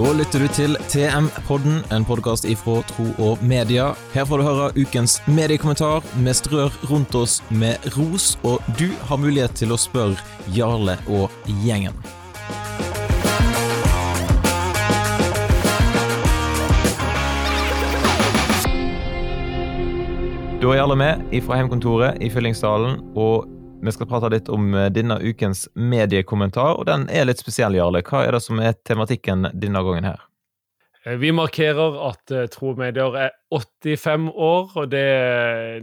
Da lytter du til TM-podden, en podkast ifra Tro og Media. Her får du høre ukens mediekommentar. Vi strør rundt oss med ros, og du har mulighet til å spørre Jarle og gjengen. Da er Jarle med fra hjemkontoret i Fyllingsdalen, og vi skal prate litt om eh, denne ukens mediekommentar. Og den er litt spesiell, Jarle. Hva er det som er tematikken denne gangen her? Eh, vi markerer at uh, Tro Medier er 85 år, og det,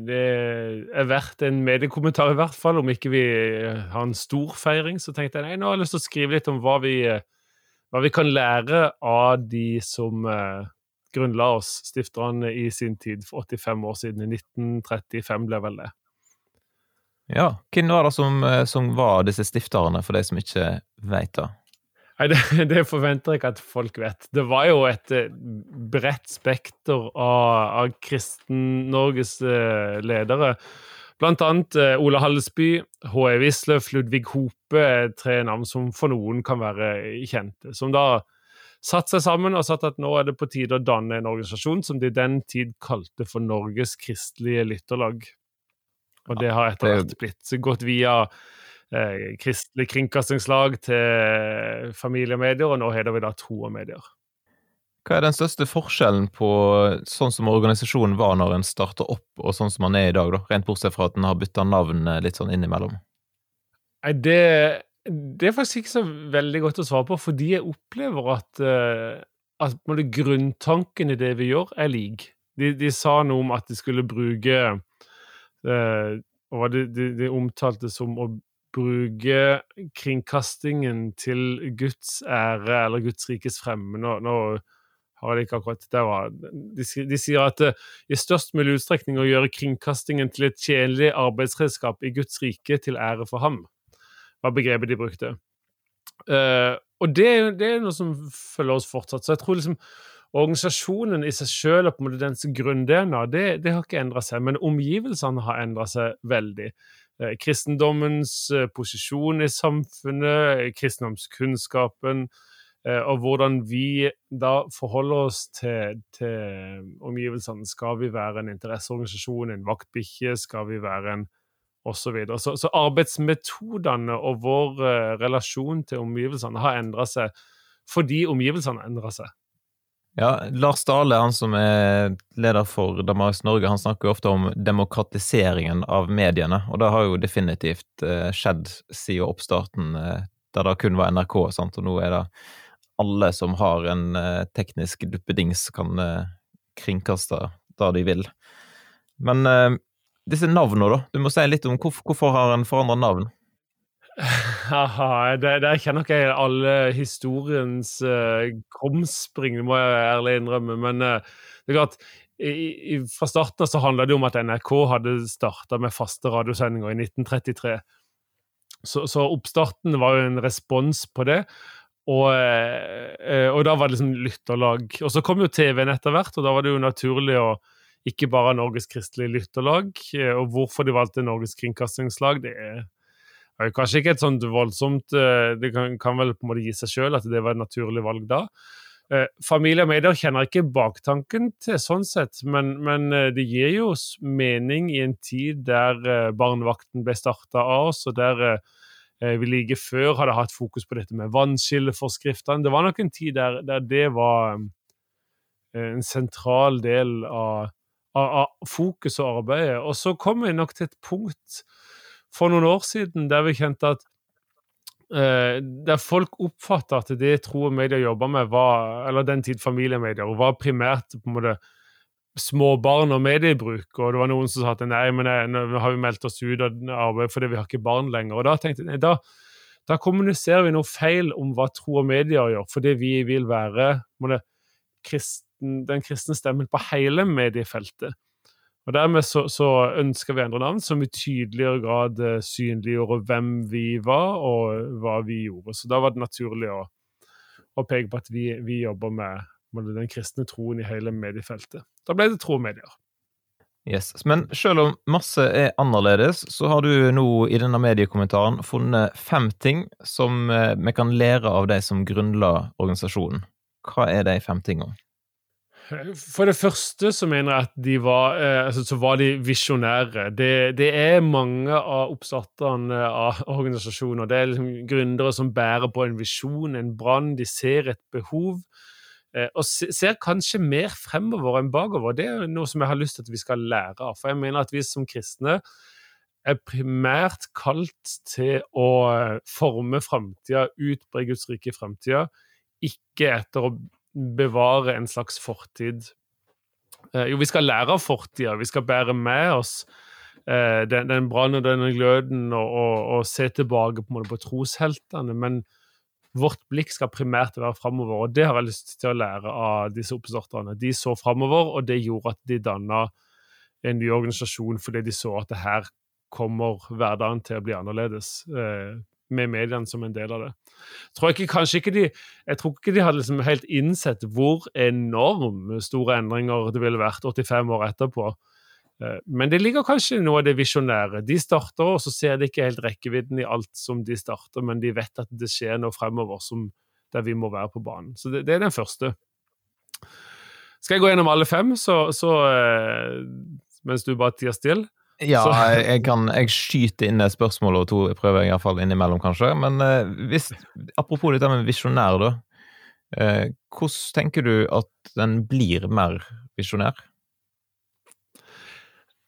det, er verdt en mediekommentar i hvert fall. Om ikke vi har en stor feiring, så tenkte jeg nei, nå har jeg lyst til å skrive litt om hva vi, hva vi kan lære av de som grunnla oss, stifterne, i sin tid for 85 år siden. I 1935 ble vel det. Ja, hvem var det som, eh, som var disse stifterne, for de som ikke vet det? Nei, det, det, forventer jeg ikke at folk vet. Det var jo et eh, bredt spekter av, av Kristen-Norges uh, ledere. Blant annet Ola Hallesby, H.E. Wisløff, Ludvig Hope, tre navn som for noen kan være kjente. Som da satt seg sammen og satt at nå er det på tide å danne en organisasjon som de den tid kalte for Norges kristelige lytterlag. Og det har etter hvert blitt gått via eh, Kristelig kringkastingslag til familiemedier, og nå heter vi da Tro og medier. Hva er den største forskjellen på sånn som organisasjonen var når en starta opp, og sånn som den er i dag, da? Rent bortsett fra at den har bytta navn eh, litt sånn innimellom? Nei, det det er faktisk ikke så veldig godt å svare på, fordi jeg opplever at, uh, at grunntanken i det vi gjør, er lik. De, de, sa noe om at de skulle bruke Og de, det, det omtalte som å bruke kringkastingen til Guds ære eller Guds rikes fremme. Nå, nå har de ikke akkurat det var, de, de, sier at det uh, i størst mulig utstrekning å gjøre kringkastingen til et tjenlig arbeidsredskap i Guds rike til ære for ham var begrepet de brukte. Uh, og det, det, er noe som følger oss fortsatt. Så jeg tror liksom organisasjonen i seg selv og på en måte dens grunn-DNA, det, det, har ikke endra seg, men omgivelsene har endra seg veldig. Uh, kristendommens uh, posisjon i samfunnet, kristendomskunnskapen, og hvordan vi da forholder oss til, til omgivelsene. Skal vi være en interesseorganisasjon, en vaktbikkje? Skal vi være en osv. Så, så, så arbeidsmetodene og vår relasjon til omgivelsene har endra seg fordi omgivelsene har endra seg. Ja, Lars Dale, han som er leder for Damaris Norge, han snakker jo ofte om demokratiseringen av mediene, og det har jo definitivt uh, skjedd siden oppstarten, uh, der det kun var NRK, sant? og nå er det alle som har en teknisk duppedings, kan kringkaste det de vil. Men disse navnene, da? Du må si litt om hvorfor har en forandra navn? Haha, der kjenner ikke jeg alle historiens uh, krumspring, det må jeg ærlig innrømme. Men uh, det er klart, i, i, fra starten av så handla det om at NRK hadde starta med faste radiosendinger i 1933. Så, så, oppstarten var jo en respons på det. Og, uh, og da var det liksom lytterlag. Og så kom jo TV-en etter hvert, og da var det jo naturlig å ikke bare Norges kristelige lytterlag. Eh, og hvorfor de valgte Norges kringkastingslag, det er kanskje ikke et sånt voldsomt eh, Det kan, kan vel på en måte gi seg sjøl at det var et naturlig valg da. Eh, familie og medier kjenner ikke baktanken til sånn sett, men, men det gir jo mening i en tid der barnevakten ble starta av oss, og der vi like før hadde hatt fokus på dette med vannskilleforskriftene. Det var nok en tid der, der det var en sentral del av av, fokus og arbeidet. Og så kom vi nok til et punkt for noen år siden der vi kjente at eh, der folk oppfatta at det tro og media jobba med, var, eller den tid familiemedier, var primært på en måte småbarn og mediebruk. Og det var noen som sa at nei, men nei, nå har vi meldt oss ut av arbeidet fordi vi har ikke barn lenger. Og da tenkte jeg nei, da, da kommuniserer vi noe feil om hva tro og media gjør, fordi vi vil være måtte, kristen, den kristne stemmen på hele mediefeltet. Og Dermed så, så ønsker vi endre navn som i tydeligere grad eh, synliggjorde hvem vi var, og hva vi gjorde. Så da var det naturlig å, å peke på at vi, vi jobber med, med, den kristne troen i hele mediefeltet. Da ble det tro medier. Yes. Men selv om masse er annerledes, så har du nå i denne mediekommentaren funnet fem ting som eh, vi kan lære av de som grunnla organisasjonen. hva er de fem tingene? For det første så mener jeg at de var, eh, altså, så var de visjonære. Det, det, er mange av oppstarterne av organisasjoner. Det er liksom gründere som bærer på en visjon, en brann. De ser et behov. Eh, og ser kanskje mer fremover enn bakover. Det er noe som jeg har lyst til at vi skal lære av. For jeg mener at vi som kristne er primært kalt til å eh, forme framtida, utbre Guds rike i framtida, ikke etter å bevare en slags fortid. Eh, jo, vi skal lære av fortida, vi skal bære med oss eh, den, den brannen og denne gløden og, og, og, se tilbake på, på trosheltene. Men vårt blikk skal primært være framover, og det har jeg lyst til å lære av disse oppstarterne. De så framover, og det gjorde at de danna en ny organisasjon fordi de så at det her kommer hverdagen til å bli annerledes. Eh, med mediene som en del av det. Tror jeg, ikke, ikke de, jeg tror ikke de hadde liksom helt innsett hvor enormt store endringer det ville vært 85 år etterpå. Eh, men det ligger kanskje noe av det visjonære. De starter, og så ser de ikke helt rekkevidden i alt som de starter, men de vet at det skjer noe fremover som, der vi må være på banen. Så det, det er den første. Skal jeg gå gjennom alle fem, så, så eh, mens du bare tier stille? Ja, jeg, kan, jeg skyter inn et spørsmål og to, prøver jeg iallfall innimellom, kanskje. Men eh, hvis, apropos dette med visjonær, da. Eh, hvordan tenker du at den blir mer visjonær?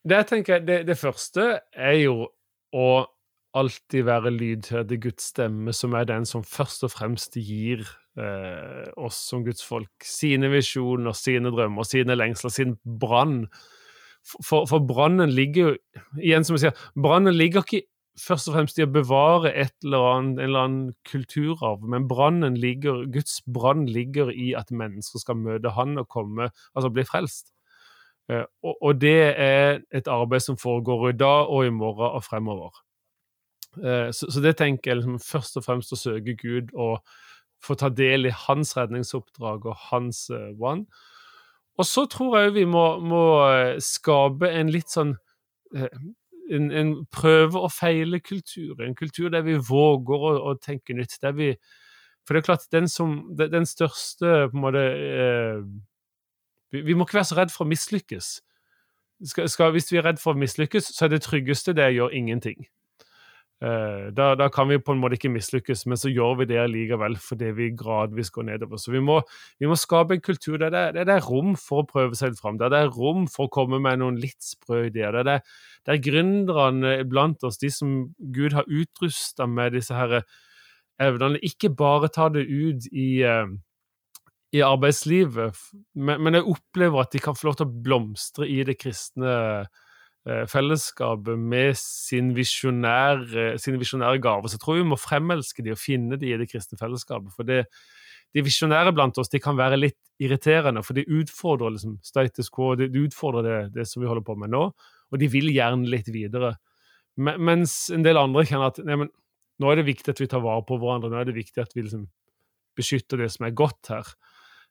Det jeg tenker, det, det første er jo å alltid være lydhør til Guds stemme, som er den som først og fremst gir eh, oss som Guds folk sine visjoner, sine drømmer, sine lengsler, sin brann for, for brannen ligger jo Igjen som jeg sier, brannen ligger ikke først og fremst i å bevare et eller annet, en eller annen kulturarv, men brannen ligger, Guds brann ligger i at mennesker skal møte Han og komme, altså bli frelst. Eh, og, og, det er et arbeid som foregår i dag og i morgen og fremover. Eh, så, så det tenker jeg liksom, først og fremst å søke Gud og få ta del i hans redningsoppdrag og hans uh, brann. Og så tror jeg vi må, må eh, skape en litt sånn eh, en, en prøve- og feile-kultur. En kultur der vi våger å, å tenke nytt. Der vi, for det er klart, den, som, den største på en måte eh, vi, vi, må ikke være så redd for å mislykkes. Skal, skal, hvis vi er redd for å mislykkes, så er det tryggeste det å gjøre ingenting. Uh, da, da, kan vi på en måte ikke mislykkes, men så gjør vi det likevel fordi vi gradvis går nedover. Så vi må, vi må skape en kultur der det, der det, er rom for å prøve seg litt fram, der det er rom for å komme med noen litt sprø ideer. Der, det, der gründerne blant oss, de som Gud har utrusta med disse her evnene, ikke bare tar det ut i, uh, i arbeidslivet, men, men jeg opplever at de kan få lov til å blomstre i det kristne Eh, fellesskapet med sin visjonære, sine visjonære gaver. Så jeg tror vi må fremelske de og finne de i det kristne fellesskapet. For det, de visjonære blant oss de kan være litt irriterende, for de utfordrer liksom status quo, de utfordrer det, det, som vi holder på med nå, og de vil gjerne litt videre. Mens en del andre kjenner at nei, men, nå er det viktig at vi tar vare på hverandre, nå er det viktig at vi liksom beskytter det som er godt her.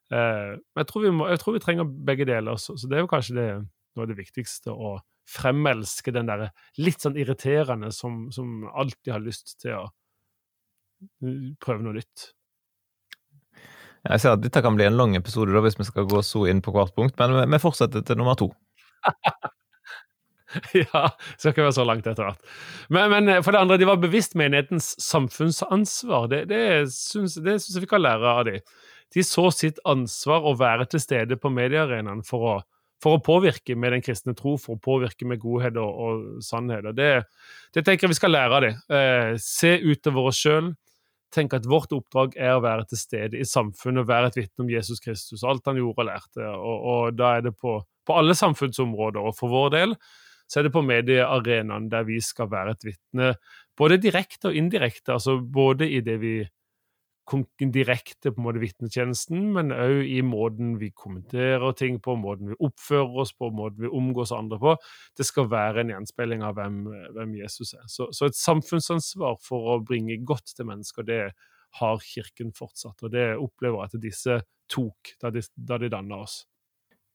Eh, men jeg tror, må, jeg tror vi trenger begge deler, så, så det er jo kanskje det, noe av det viktigste. å fremelske den der litt sånn irriterende som, som alltid har lyst til å prøve noe nytt. Jeg ser at Dette kan bli en lang episode da, hvis vi skal gå så inn på hvert punkt, men vi fortsetter til nummer to. ja, skal ikke være så langt etter hvert. Men, men, for det andre, de var bevisst menighetens samfunnsansvar. Det, det syns jeg vi kan lære av dem. De så sitt ansvar å være til stede på mediearenaen for å for å påvirke med den kristne tro, for å påvirke med godhet og, og sannhet. Det, det, tenker jeg vi skal lære av dem. Eh, se utover oss sjøl. Tenk at vårt oppdrag er å være til stede i samfunnet være et vitne om Jesus Kristus, alt han gjorde og lærte. Og, og da er det på, på, alle samfunnsområder. Og for vår del så er det på mediearenaen der vi skal være et vitne, både direkte og indirekte. Altså både i det vi direkte på en måte vitnetjenesten, men òg i måten vi kommenterer ting på, måten vi oppfører oss på, måten vi omgås andre på. Det skal være en gjenspeiling av hvem, hvem Jesus er. Så, så, et samfunnsansvar for å bringe godt til mennesker, det har Kirken fortsatt. Og det opplever jeg at disse tok da de, da de danna oss.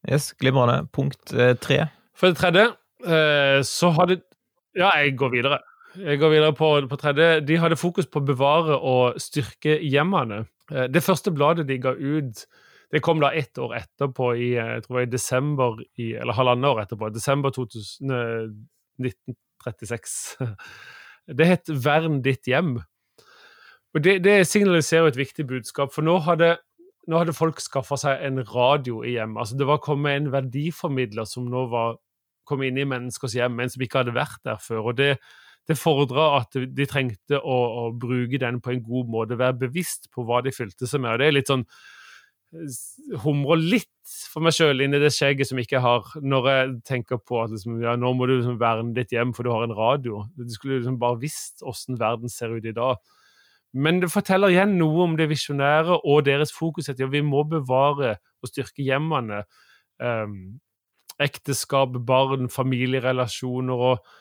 Yes, Glimrende. Punkt eh, tre. For det tredje eh, så har de Ja, jeg går videre. Jeg går videre på, på, tredje. De hadde fokus på å bevare og styrke hjemmene. Eh, det første bladet de ga ut Det kom da ett år etterpå, i, jeg tror i desember i, eller halvannet år etterpå, desember 2000, 1936. Det het 'Vern ditt hjem'. Og det, det signaliserer et viktig budskap, for nå hadde, nå hadde folk skaffa seg en radio i hjemmet. Altså, det var kommet en verdiformidler som nå var kommet inn i menneskers hjem, men som ikke hadde vært der før. og det det fordra at de trengte å, å, bruke den på en god måte, være bevisst på hva de fylte seg med. og Det er litt sånn humrer litt for meg sjøl inni det skjegget som ikke jeg har, når jeg tenker på at liksom, ja, nå må du liksom verne ditt hjem for du har en radio. Du skulle liksom bare visst åssen verden ser ut i dag. Men det forteller igjen noe om det visjonære og deres fokus. at ja, Vi må bevare og styrke hjemmene. Um, ekteskap, barn, familierelasjoner. Og,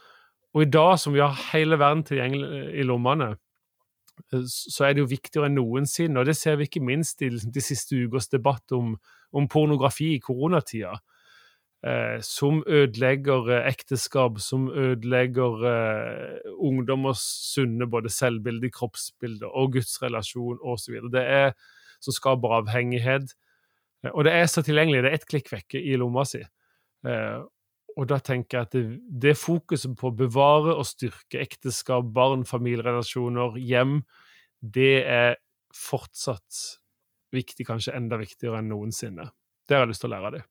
og, i dag som vi har hele verden tilgjengelig i lommene, Eh, så er det jo viktigere enn noensinne. Og det ser vi ikke minst i de siste ukers debatt om, om pornografi i koronatida. Eh, som ødelegger eh, ekteskap, som ødelegger eh, ungdommers sunne både selvbilde, kroppsbilde og gudsrelasjon osv. Det er som skaper avhengighet. Eh, og det er så tilgjengelig. Det er ett klikk vekk i lomma si. Og da tenker jeg at det, det fokuset på å bevare og styrke ekteskap, barn, familierelasjoner, hjem, det er fortsatt viktig, kanskje enda viktigere enn noensinne. Det har jeg lyst til å lære av dem.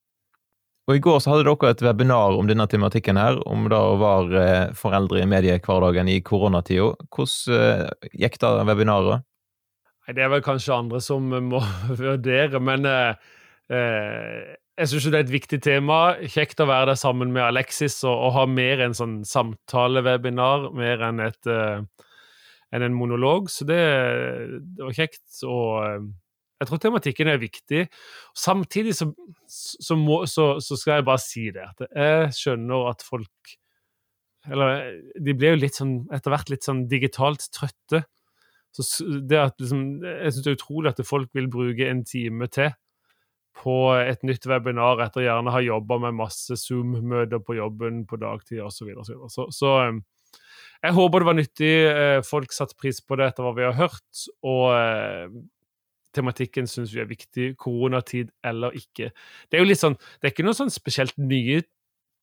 Og I går så hadde dere et webinar om denne tematikken, her, om da å være eh, foreldre i mediehverdagen i koronatida. Hvordan eh, gikk da webinaret? Nei, Det er vel kanskje andre som må vurdere, men eh, eh jeg syns det er et viktig tema. Kjekt å være der sammen med Alexis og, og ha mer en sånn samtalewebinar, mer enn, et, uh, enn en monolog. Så det, det var kjekt. Og uh, jeg tror tematikken er viktig. Samtidig så, så, må, så, så, skal jeg bare si det. At jeg skjønner at folk Eller de blir jo litt sånn, etter hvert litt sånn digitalt trøtte. Så det at liksom, Jeg syns det er utrolig at folk vil bruke en time til på et nytt webinar etter gjerne å ha jobba med masse Zoom-møter på jobben på dagtid osv. Så, videre, så, videre. så, så um, jeg håper det var nyttig. Eh, folk satte pris på det etter hva vi har hørt. Og eh, tematikken syns vi er viktig. Koronatid eller ikke. Det er jo litt sånn, det er ikke noe sånn spesielt nye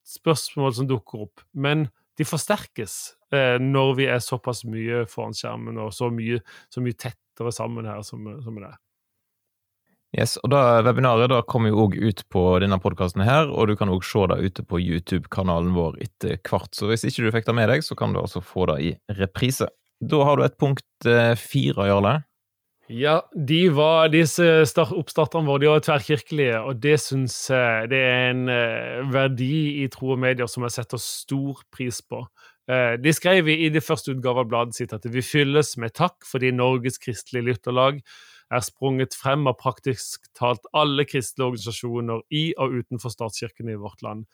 spørsmål som dukker opp, men de forsterkes eh, når vi er såpass mye foran skjermen og så mye, så mye tettere sammen her som, som det er. Yes, og da Webinaret da kommer jo òg ut på denne podkasten, og du kan òg se det ute på YouTube-kanalen vår etter hvert. Så hvis ikke du fikk det med deg, så kan du altså få det i reprise. Da har du et punkt eh, fire, Jarle. Ja, de var, disse oppstarterne våre de var tverrkirkelige, og det syns jeg det er en uh, verdi i tro og medier som jeg setter stor pris på. Uh, de skrev i, det første utgave av bladet sitt at vi fylles med takk fordi Norges kristelige lytterlag er sprunget frem av praktisk talt alle kristelige organisasjoner i og utenfor statskirkene i vårt land.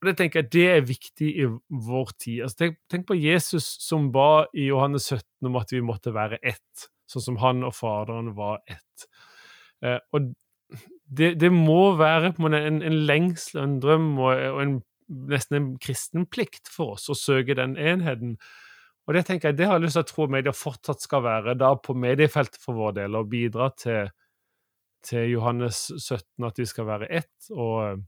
Og Det tenker jeg det er viktig i vår tid. Altså, tenk, tenk, på Jesus som ba i Johannes 17 om at vi måtte være ett, sånn som han og Faderen var ett. Eh, og det, det, må være en, en lengsel, en drøm og, og en, nesten en kristen plikt for oss å søke den enheten. Og det tenker jeg, det har jeg lyst til å tro media fortsatt skal være, da på mediefeltet for vår del, og bidra til, til Johannes 17, at vi skal være ett. Og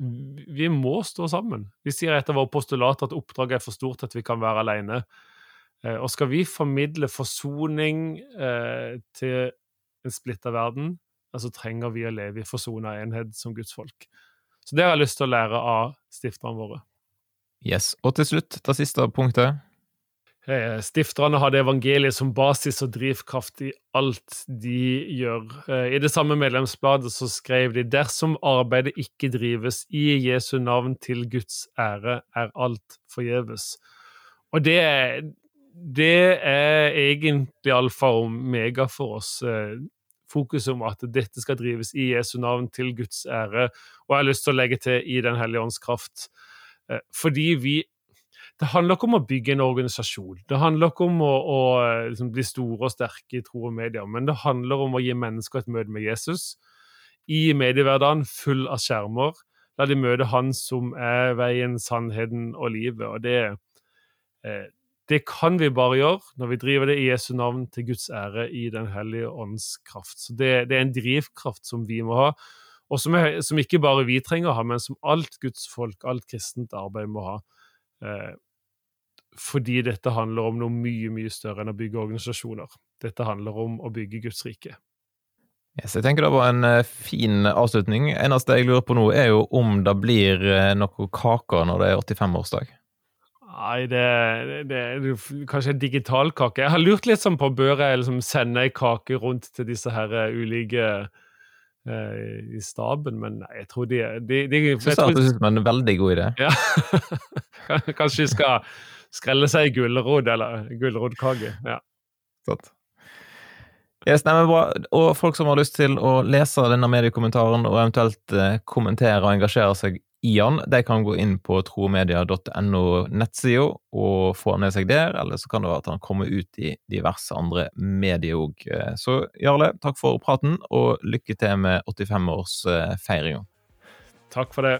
vi må stå sammen. Vi sier etter våre postulater at oppdraget er for stort at vi kan være alene. Eh, og skal vi formidle forsoning eh, til en splitta verden, så trenger vi å leve i forsona enhet som Guds folk. Så det har jeg lyst til å lære av stifterne våre. Yes. Og til slutt, det siste punktet. Eh, stifterne hadde evangeliet som basis og drivkraft i alt de gjør. Eh, I det samme medlemsbladet så skrev de dersom arbeidet ikke drives i Jesu navn til Guds ære, er alt forgjeves. Og det, det er egentlig alfa og omega for oss. Eh, fokuset om at dette skal drives i Jesu navn til Guds ære, og jeg har lyst til å legge til i Den hellige ånds kraft. Fordi vi det handler ikke om å bygge en organisasjon. Det handler ikke om å, å liksom, bli store og sterke i tro og medier, men det handler om å gi mennesker et møte med Jesus i mediehverdagen full av skjermer. La de møte Han som er veien, sannheten og livet. Og det, eh, det kan vi bare gjøre når vi driver det i Jesu navn til Guds ære i Den hellige ånds kraft. Så det, det er en drivkraft som vi må ha, og som, er, som, ikke bare vi trenger å ha, men som alt Guds folk, alt kristent arbeid må ha. Eh, fordi dette handler om noe mye, mye større enn å bygge organisasjoner. Dette handler om å bygge Guds rike. Yes, jeg tenker det var en uh, fin avslutning. Eneste jeg lurer på nå, er jo om det blir uh, noe kaker når det er 85-årsdag. Nei, det, det, det, Kanskje en digital kake. Jeg har lurt litt sånn på bør jeg liksom sende ei kake rundt til disse her uh, ulike i staben, men nei, jeg tror de, de, de jeg Syns det hørtes ut som en veldig god idé. Ja. Kanskje vi skal skrelle seg gulrot eller gulrotkake. Ja. Godt. Yes, nei, bra. Og folk som har lyst til å lese denne mediekommentaren og eventuelt eh, kommentere og engasjere seg i den, de kan gå inn på tromedia.no nettsida og få den med seg der, eller så kan det være at han kommer ut i diverse andre medier òg. Eh, så Jarle, takk for praten, og lykke til med 85-årsfeiringa. Takk for det.